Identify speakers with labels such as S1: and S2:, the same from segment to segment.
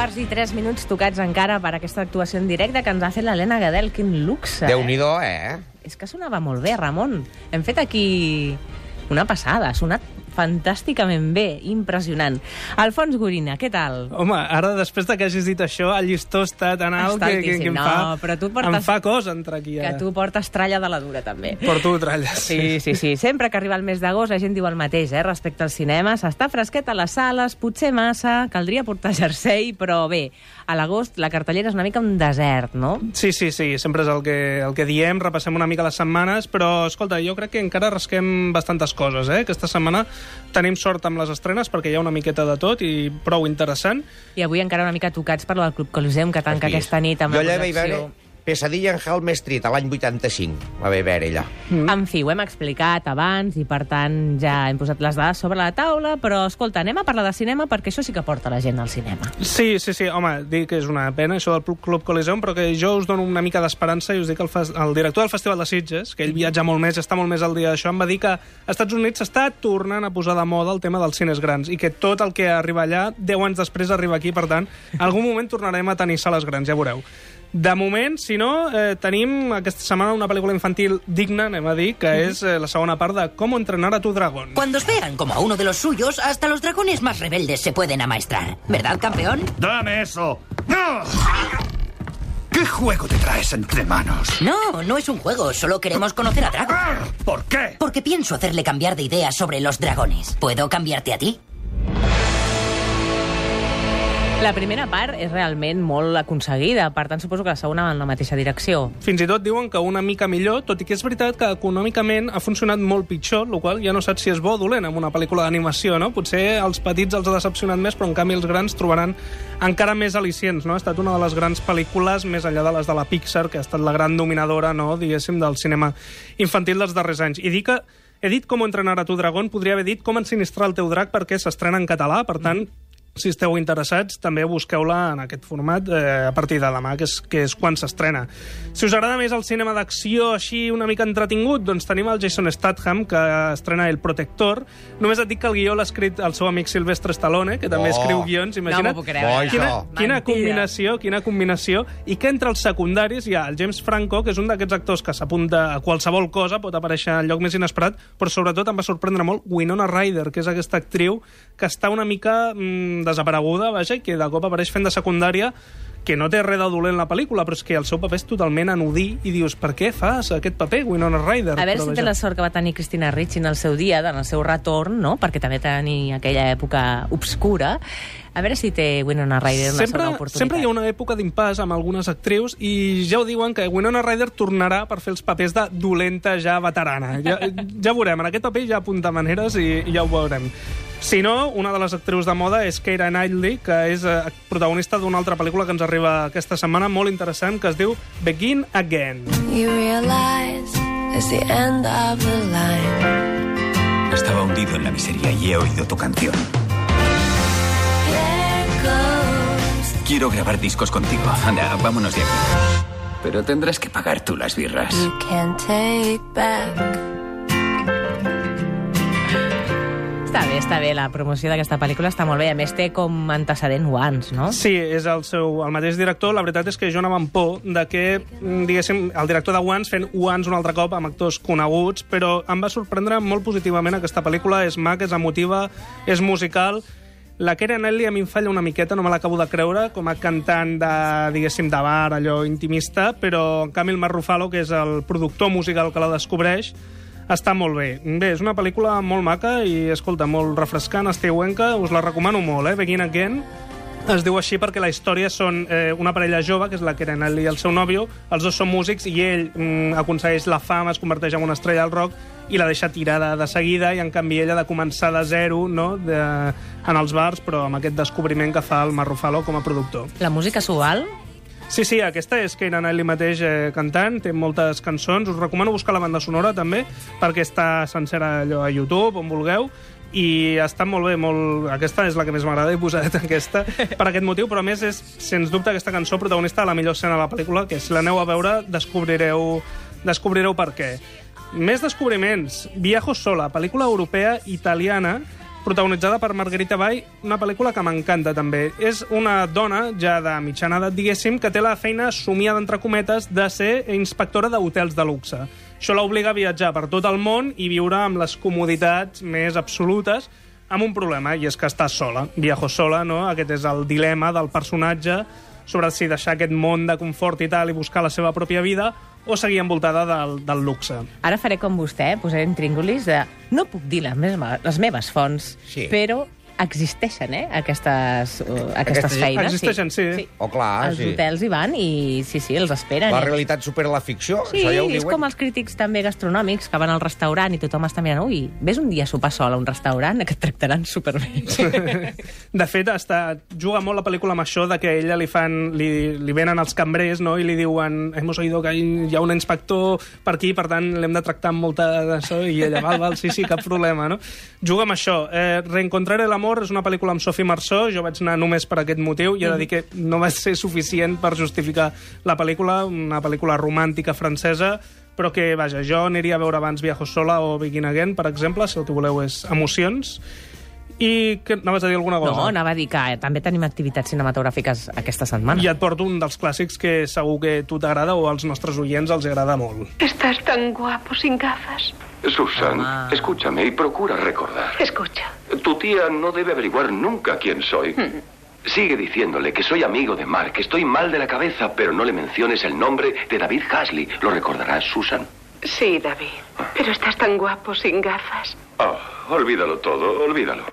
S1: quarts i tres minuts tocats encara per aquesta actuació en directe que ens ha fet l'Helena Gadel. Quin luxe,
S2: déu
S1: eh?
S2: nhi eh?
S1: És que sonava molt bé, Ramon. Hem fet aquí una passada. Ha sonat fantàsticament bé, impressionant. Alfons Gorina, què tal?
S3: Home, ara, després de que hagis dit això, el llistó està tan alt
S1: Està
S3: que, que, que em,
S1: altíssim.
S3: fa,
S1: No, però tu portes-
S3: em fa cos entrar aquí
S1: Que
S3: ara.
S1: tu portes tralla de la dura, també.
S3: Porto tralles.
S1: Sí, sí, sí. Sempre que arriba el mes d'agost la gent diu el mateix, eh, respecte al cinema. S'està fresquet a les sales, potser massa, caldria portar jersei, però bé, a l'agost la cartellera és una mica un desert, no?
S3: Sí, sí, sí, sempre és el que, el que diem, repassem una mica les setmanes, però, escolta, jo crec que encara rasquem bastantes coses, eh? Aquesta setmana tenim sort amb les estrenes perquè hi ha una miqueta de tot i prou interessant.
S1: I avui encara una mica tocats per la del Club Coliseum, que tanca aquesta nit amb
S2: jo
S1: la projecció.
S2: Pesadilla en Helm Street, a l'any 85. Va haver veure allà.
S1: Mm. En fi, ho hem explicat abans i, per tant, ja hem posat les dades sobre la taula, però, escolta, anem a parlar de cinema perquè això sí que porta la gent al cinema.
S3: Sí, sí, sí, home, dic que és una pena això del Club- Coliseum, però que jo us dono una mica d'esperança i us dic que el, el director del Festival de Sitges, que ell viatja molt més, està molt més al dia d'això, em va dir que als Estats Units s'està tornant a posar de moda el tema dels cines grans i que tot el que arriba allà, 10 anys després arriba aquí, per tant, en algun moment tornarem a tenir sales grans, ja veureu. De moment, si no, eh, tenim aquesta setmana una pel·lícula infantil digna, anem a dir, que és eh, la segona part de Com entrenar a tu dragón.
S4: Cuando os vean como a uno de los suyos, hasta los dragones más rebeldes se pueden amaestrar. ¿Verdad, campeón?
S5: ¡Dame eso! ¡No! ¿Qué juego te traes entre manos?
S4: No, no es un juego, solo queremos conocer a Drago.
S5: ¿Por qué?
S4: Porque pienso hacerle cambiar de idea sobre los dragones. ¿Puedo cambiarte a ti?
S1: La primera part és realment molt aconseguida, per tant, suposo que la segona va en la mateixa direcció.
S3: Fins i tot diuen que una mica millor, tot i que és veritat que econòmicament ha funcionat molt pitjor, el qual ja no saps si és bo o dolent amb una pel·lícula d'animació, no? Potser els petits els ha decepcionat més, però en canvi els grans trobaran encara més al·licients, no? Ha estat una de les grans pel·lícules, més enllà de les de la Pixar, que ha estat la gran dominadora, no?, diguéssim, del cinema infantil dels darrers anys. I dic que he dit com entrenar a tu dragón, podria haver dit com ensinistrar el teu drac perquè s'estrena en català, per tant, si esteu interessats, també busqueu-la en aquest format eh, a partir de demà, que és, que és quan s'estrena. Si us agrada més el cinema d'acció així una mica entretingut, doncs tenim el Jason Statham, que estrena El Protector. Només et dic que el guió l'ha escrit el seu amic Sylvestre Stallone, que també
S2: Oh.
S3: escriu guions, imagina't.
S1: No m'ho puc creure.
S3: Quina, quina combinació, quina combinació. I que entre els secundaris hi ha el James Franco, que és un d'aquests actors que s'apunta a qualsevol cosa, pot aparèixer en lloc més inesperat, però sobretot em va sorprendre molt Winona Ryder, que és aquesta actriu que està una mica mm, desapareguda, vaja, i que de cop apareix fent de secundària que no té res de dolent la pel·lícula, però és que el seu paper és totalment anodí i dius, per què fas aquest paper, Winona Ryder?
S1: A veure
S3: Però,
S1: si té la sort que va tenir Cristina Ricci en el seu dia, en el seu retorn, no? perquè també tenia aquella època obscura. A veure si té Winona Ryder una
S3: sempre,
S1: segona oportunitat.
S3: sempre hi ha una època d'impàs amb algunes actrius i ja ho diuen que Winona Ryder tornarà per fer els papers de dolenta ja veterana. Ja, ja veurem, en aquest paper ja apunta maneres i, i ja ho veurem. Si no, una de les actrius de moda és Keira Knightley, que és eh, protagonista d'una altra pel·lícula que ens arriba aquesta setmana, molt interessant, que es diu Begin Again.
S6: You realize it's the end of the line.
S5: Estaba hundido en la miseria y he oído tu canción. Quiero grabar discos contigo. Anda, vámonos de aquí. Pero tendrás que pagar tú las birras.
S6: You can't take back.
S1: Està bé, la promoció d'aquesta pel·lícula està molt bé. A més, té com antecedent Once, no?
S3: Sí, és el, seu, el mateix director. La veritat és que jo anava amb por de que, mm, diguéssim, el director de Once fent Once un altre cop amb actors coneguts, però em va sorprendre molt positivament aquesta pel·lícula. És maca, és emotiva, és musical. La Keira Knightley a mi em falla una miqueta, no me l'acabo de creure, com a cantant de, diguéssim, de bar, allò intimista, però en canvi el Mark Ruffalo, que és el productor musical que la descobreix, està molt bé. Bé, és una pel·lícula molt maca i, escolta, molt refrescant, estiuenca, us la recomano molt, eh? Begin Again. Es diu així perquè la història són eh, una parella jove, que és la Karen i el seu nòvio, els dos són músics i ell mm, aconsegueix la fama, es converteix en una estrella del rock i la deixa tirada de seguida i en canvi ella ha de començar de zero no? de, en els bars, però amb aquest descobriment que fa el Mark Ruffalo com a productor.
S1: La música s'ho val?
S3: Sí, sí, aquesta és Keira Knightley mateix eh, cantant, té moltes cançons, us recomano buscar la banda sonora també, perquè està sencera allò a YouTube, on vulgueu, i està molt bé, molt... aquesta és la que més m'agrada, he posat aquesta per aquest motiu, però a més és, sens dubte, aquesta cançó protagonista de la millor escena de la pel·lícula, que si l'aneu a veure descobrireu, descobrireu per què. Més descobriments. Viajo sola, pel·lícula europea italiana protagonitzada per Margarita Bay, una pel·lícula que m'encanta també. És una dona, ja de mitjana edat, diguéssim, que té la feina somiada, entre cometes, de ser inspectora d'hotels de luxe. Això l'obliga a viatjar per tot el món i viure amb les comoditats més absolutes, amb un problema, i és que està sola. Viajo sola, no? Aquest és el dilema del personatge sobre si deixar aquest món de confort i tal i buscar la seva pròpia vida o seguir envoltada del, del luxe.
S1: Ara faré com vostè, posaré en tríngolis de... No puc dir les meves, les meves fonts,
S2: Sí.
S1: però existeixen, eh, aquestes, uh, aquestes
S2: Aquestes
S1: feines.
S3: existeixen, sí.
S2: Oh, clar,
S1: Els
S2: sí.
S1: hotels hi van i sí, sí, els esperen.
S2: La
S1: eh?
S2: realitat supera la ficció,
S1: Sí,
S2: això ja ho
S1: és
S2: diuen.
S1: com els crítics també gastronòmics que van al restaurant i tothom està mirant ui, ves un dia a sopar sol a un restaurant que et tractaran superbé.
S3: De fet, està, juga molt la pel·lícula amb això de que a ella li fan, li, li venen els cambrers no? i li diuen hemos oído que hi ha un inspector per aquí, per tant l'hem de tractar amb molta d'això i ella, val, val, sí, sí, cap problema. No? Juga amb això. Eh, Reencontrar el amor és una pel·lícula amb Sophie Marceau, jo vaig anar només per aquest motiu i he de dir que no va ser suficient per justificar la pel·lícula, una pel·lícula romàntica francesa, però que, vaja, jo aniria a veure abans Viajo sola o Begin Again, per exemple, si el que voleu és emocions. I que anaves a dir alguna cosa?
S1: No, anava a dir que eh, també tenim activitats cinematogràfiques aquesta setmana.
S3: I et porto un dels clàssics que segur que tu t'agrada o als nostres oients els agrada molt.
S7: Estás tan guapo sin gafas.
S8: Susan,
S1: Ah.
S8: escúchame y procura recordar.
S7: Escucha.
S8: Tu tía no debe averiguar nunca quién soy. Sigue diciéndole que soy amigo de Mark, que estoy mal de la cabeza, pero no le menciones el nombre de David Hasley. ¿Lo recordarás, Susan?
S7: Sí, David. Pero estás tan guapo sin gafas.
S8: Oh, olvídalo todo, olvídalo.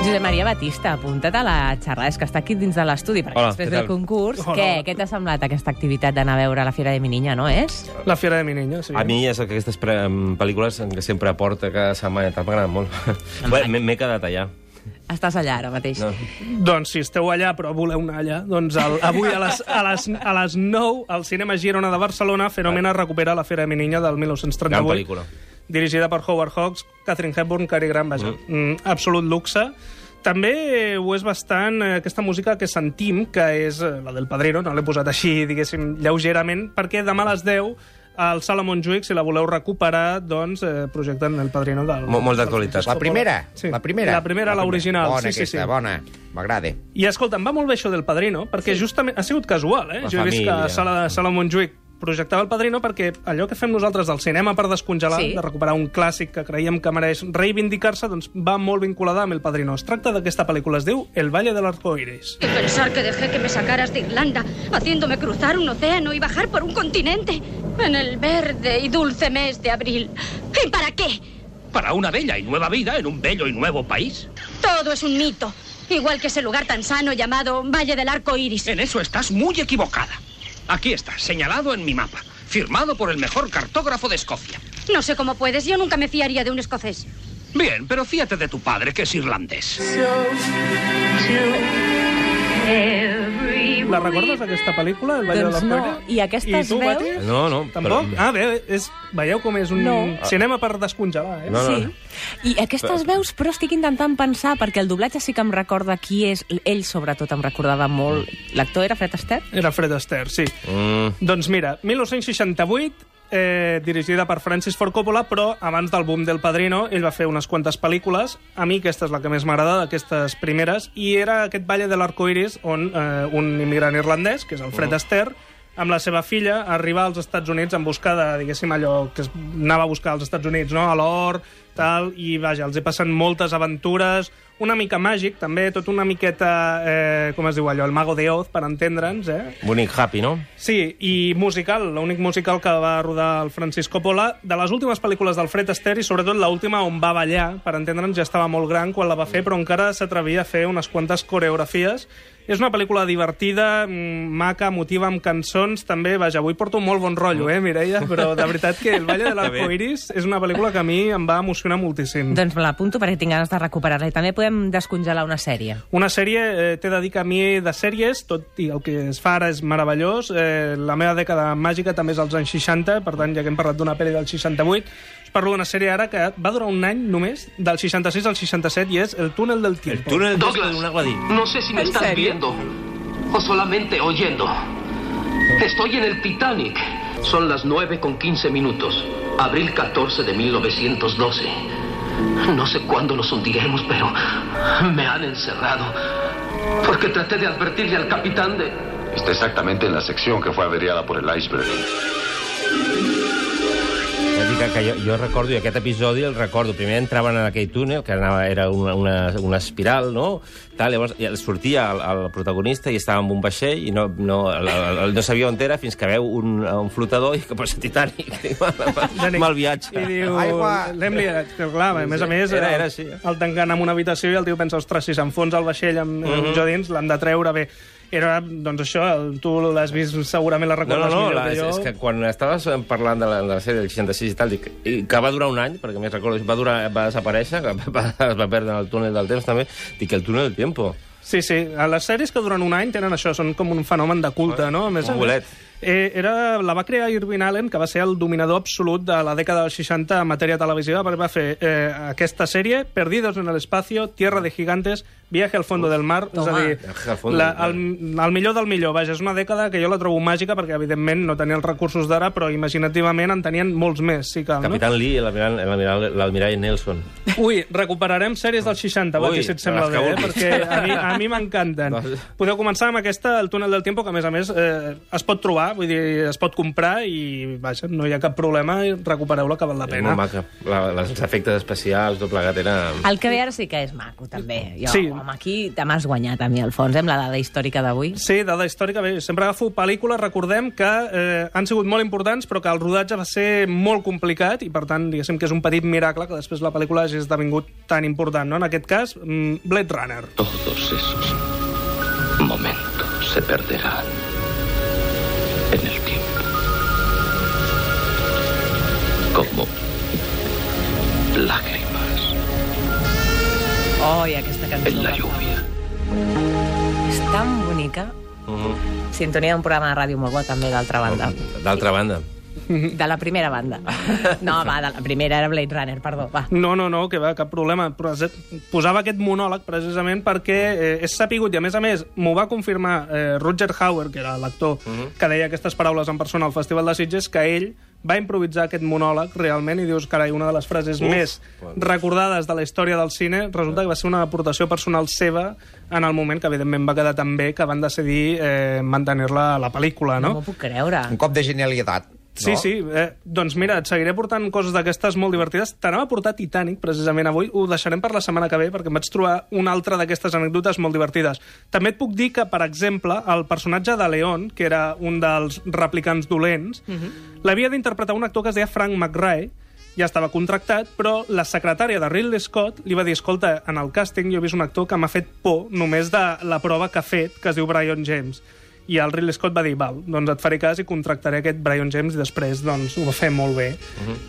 S1: Josep Maria Batista, apunta't a la xerrada, és que està aquí dins de l'estudi, perquè
S9: Hola,
S1: després del concurs,
S3: Hola.
S1: què, què t'ha semblat aquesta activitat d'anar a veure la Fira de mi niña, no és?
S3: La Fiera de mi niña, sí.
S9: A mi és el que aquestes pre pel·lícules que sempre aporta cada setmana tal, m'agraden molt. Bé, M'he m'he quedat allà.
S1: Estàs allà ara mateix.
S9: No.
S3: Doncs si esteu allà però voleu anar allà, doncs el, avui a les, a, les, a les 9 al Cinema Girona de Barcelona Fenomena recupera la Fera de mi niña del 1938.
S9: Gran pel·lícula.
S3: Dirigida per Howard Hawks, Catherine Hepburn, Cary Grant, vaja, mm. absolut luxe. També ho és bastant eh, aquesta música que sentim, que és eh, la del Padrino, no l'he posat així, diguéssim, lleugerament, perquè demà a les 10 al Salomon Juic, si la voleu recuperar, doncs eh, projecten el Padrino del...
S9: Mo- molt d'actualitat.
S2: La primera,
S3: Sí.
S2: la primera.
S3: La primera, l'original,
S2: Bona
S3: sí, sí,
S2: aquesta,
S3: sí.
S2: bona. M'agrada.
S3: I escolta, em va molt bé això del Padrino, perquè justament ha sigut casual, eh?
S9: La
S3: jo he vist que
S9: família.
S3: a Sala, Sala Montjuïc projectava el Padrino perquè allò que fem nosaltres del cinema per descongelar,
S1: Sí.
S3: de recuperar un clàssic que creiem que mereix reivindicar-se, doncs va molt vinculada amb el Padrino. Es tracta d'aquesta pel·lícula, es diu El Valle del Arco Iris.
S10: Y pensar que dejé que me sacaras de Irlanda, haciéndome cruzar un océano y bajar por un continente en el verde y dulce mes de abril. ¿Y para qué?
S11: Para una bella y nueva vida en un bello y nuevo país.
S10: Todo es un mito. Igual que ese lugar tan sano llamado Valle del Arco Iris.
S11: En eso estás muy equivocada. Aquí está, señalado en mi mapa, firmado por el mejor cartógrafo de Escocia.
S10: No sé cómo puedes, yo nunca me fiaría de un escocés.
S11: Bien, pero fíate de tu padre, que es irlandés.
S3: La recordes, aquesta pel·lícula, El Valle
S1: Doncs
S3: del
S1: no.
S3: Arco Iris?
S1: I aquestes
S3: tu,
S1: veus?
S9: No, no.
S3: Tampoc?
S9: però-
S3: Ah, bé, és, veieu com és un
S1: No.
S3: cinema per descongelar, eh?
S9: No, no.
S1: Sí. I aquestes veus, però estic intentant pensar, perquè el doblatge sí que em recorda qui és. Ell, sobretot, em recordava molt. L'actor era Fred Astaire?
S3: Era Fred Astaire, sí.
S9: Mm,
S3: Doncs mira, 1968, eh, dirigida per Francis Ford Coppola, però abans del boom del Padrino, ell va fer unes quantes pel·lícules. A mi aquesta és la que més m'agrada d'aquestes primeres, i era aquest Valle de l'Arco Iris on eh, un immigrant irlandès, que és el Fred Astaire, amb la seva filla, arriba als Estats Units en busca de, diguéssim, allò que es anava a buscar als Estats Units, no? a l'or, tal, i vaja, els hi passen moltes aventures, una mica màgic, també, tot una miqueta, eh, com es diu allò, el Mago de Oz, per entendre'ns, eh?
S9: bonic, happy, no?
S3: Sí, i musical, l'únic musical que va rodar el Francis Coppola, de les últimes pel·lícules del Fred Astaire i sobretot l'última on va ballar, per entendre'ns, ja estava molt gran quan la va fer, però encara s'atrevia a fer unes quantes coreografies. És una pel·lícula divertida, mm, maca, emotiva, amb cançons, també, vaja, avui porto molt bon rotllo, eh, Mireia? Però de veritat que El Valle de l'Arco Iris és una pel·lícula que a mi em va emocionar moltíssim.
S1: Doncs me l'apunto perquè tinc ganes de recuperar-la. I també podem descongelar una sèrie.
S3: Una sèrie, eh, t'he de dir que a mi de sèries, tot i el que es fa ara és meravellós, eh, la meva dècada màgica també és als anys 60, per tant, ja que hem parlat d'una pel·li del 68, us parlo d'una sèrie ara que va durar un any només, del 66 al 67, i és El túnel del tiempo.
S9: El túnel
S11: Douglas.
S9: de un aguadí.
S11: No sé si me
S1: ¿En
S11: estás
S1: serio?
S11: viendo o solamente oyendo. Estoy en el Titanic. Son las 9 con 15 minutos. Abril 14 de 1912.
S12: No sé cuándo nos hundiremos, pero me han encerrado. Porque traté de advertirle al capitán de...
S8: Está exactamente en la sección que fue averiada por el iceberg.
S9: Ja dic que jo, jo recordo, i aquest episodi el recordo, primer entraven en aquell túnel, que anava, era una, una, una espiral, no? Tal, llavors ja sortia el, el protagonista i estava amb un vaixell i no, no, el, el, el, no sabia on era fins que veu un, un flotador i que posa Titanic. Mal viatge.
S3: I diu, l'hem liat. Que, clar, a més a més,
S9: Era- era
S3: el-
S9: així, eh?
S3: el tanquen en una habitació i el tio pensa, ostres, si s'enfonsa el vaixell amb, amb
S9: Mhm.
S3: jo dins, l'han de treure bé. Era, doncs això, tu l'has vist, segurament la
S9: No, no,
S3: recordes
S9: no,
S3: millor
S9: la,
S3: que
S9: és,
S3: jo.
S9: és que quan estaves parlant de la, de la sèrie del 66 i tal, dic, i que va durar un any, perquè més recordo, va, durar, va desaparèixer, que va, es va perdre en el túnel del temps també, dic, el túnel del tiempo.
S3: Sí, sí. A les sèries que duren un any tenen això, són com un fenomen de culte, no? A més,
S9: Un
S3: a més,
S9: bolet.
S3: Eh, era, la va crear Irving Allen, que va ser el dominador absolut de la dècada dels 60 en matèria televisiva, perquè va fer eh, aquesta sèrie, Perdidos en el espacio, Tierra de gigantes, Viaje al fondo del mar, és a
S9: Toma.
S3: dir, la,
S9: del
S3: el, el millor del millor. Vaja, és una dècada que jo la trobo màgica, perquè evidentment no tenia els recursos d'ara, però imaginativament en tenien molts més, sí no?
S9: Capitán Lee i l'almirall- Nelson.
S3: Ui, recuperarem sèries dels 60, va,
S9: Ui,
S3: que si et sembla
S9: que
S3: bé, eh? perquè a mi, a mi m'encanten. Podeu començar amb aquesta, el túnel del tiempo, que a més a més eh, es pot trobar, vull dir, es pot comprar i, vaja, no hi ha cap problema i recupereu-la que val la
S9: És
S3: pena.
S9: molt maca. La, les efectes especials, tot plegat, era...
S1: El que ve ara sí que és maco, també. Jo,
S3: Sí.
S1: home, aquí te m'has guanyat a mi, al fons, eh, amb la dada històrica d'avui.
S3: Sí, dada històrica, bé, sempre agafo pel·lícules, recordem que eh, han sigut molt importants, però que el rodatge va ser molt complicat i, per tant, diguéssim que és un petit miracle que després la pel·lícula hagi esdevingut tan important, no? En aquest cas, mm, Blade Runner.
S12: Todos esos momentos se perderán
S1: Sintonia d'un programa de ràdio molt bo, també, d'altra banda.
S9: D'altra banda.
S1: De la primera banda. No, va, de la primera era Blade Runner, perdó, va.
S3: No, no, no, que va, cap problema. Posava aquest monòleg precisament perquè eh, és sapigut, i a més a més m'ho va confirmar eh, Roger Hauer, que era l'actor que deia aquestes paraules en persona al Festival de Sitges, que ell va improvisar aquest monòleg realment i dius, carai, una de les frases
S9: Uf,
S3: més recordades de la història del cine resulta que va ser una aportació personal seva en el moment que evidentment va quedar tan bé que van decidir eh, mantenir-la a la pel·lícula, no?
S1: No m'ho puc creure.
S2: Un cop de genialitat.
S3: Sí,
S2: no?
S3: sí. Eh, doncs mira, et seguiré portant coses d'aquestes molt divertides. T'anava a portar Titanic, precisament avui. Ho deixarem per la setmana que ve, perquè em vaig trobar una altra d'aquestes anècdotes molt divertides. També et puc dir que, per exemple, el personatge de Leon, que era un dels replicants dolents, l'havia d'interpretar un actor que es deia Frank McRae, ja estava contractat, però la secretària de Ridley Scott li va dir, escolta, en el càsting jo he vist un actor que m'ha fet por només de la prova que ha fet, que es diu Brian James. I el Ridley Scott va dir, val, doncs et faré cas i contractaré aquest Brian James i després doncs, ho va fer molt bé.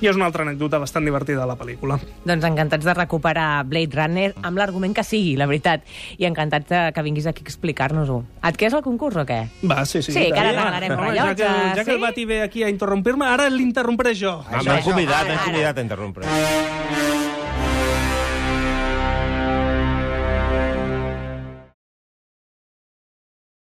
S3: I és una altra anècdota bastant divertida de la pel·lícula.
S1: Doncs encantats de recuperar Blade Runner amb l'argument que sigui, la veritat. I encantats de que vinguis aquí a explicar-nos-ho. Et quedes al concurs o què?
S3: Va, sí, sí.
S1: Sí, que ara regalarem rellotges,
S3: Ja que, ja que
S1: sí?
S3: el Bati ve aquí a interrompir-me, ara l'interrompré jo.
S9: M'han convidat, m'han convidat a interrompre.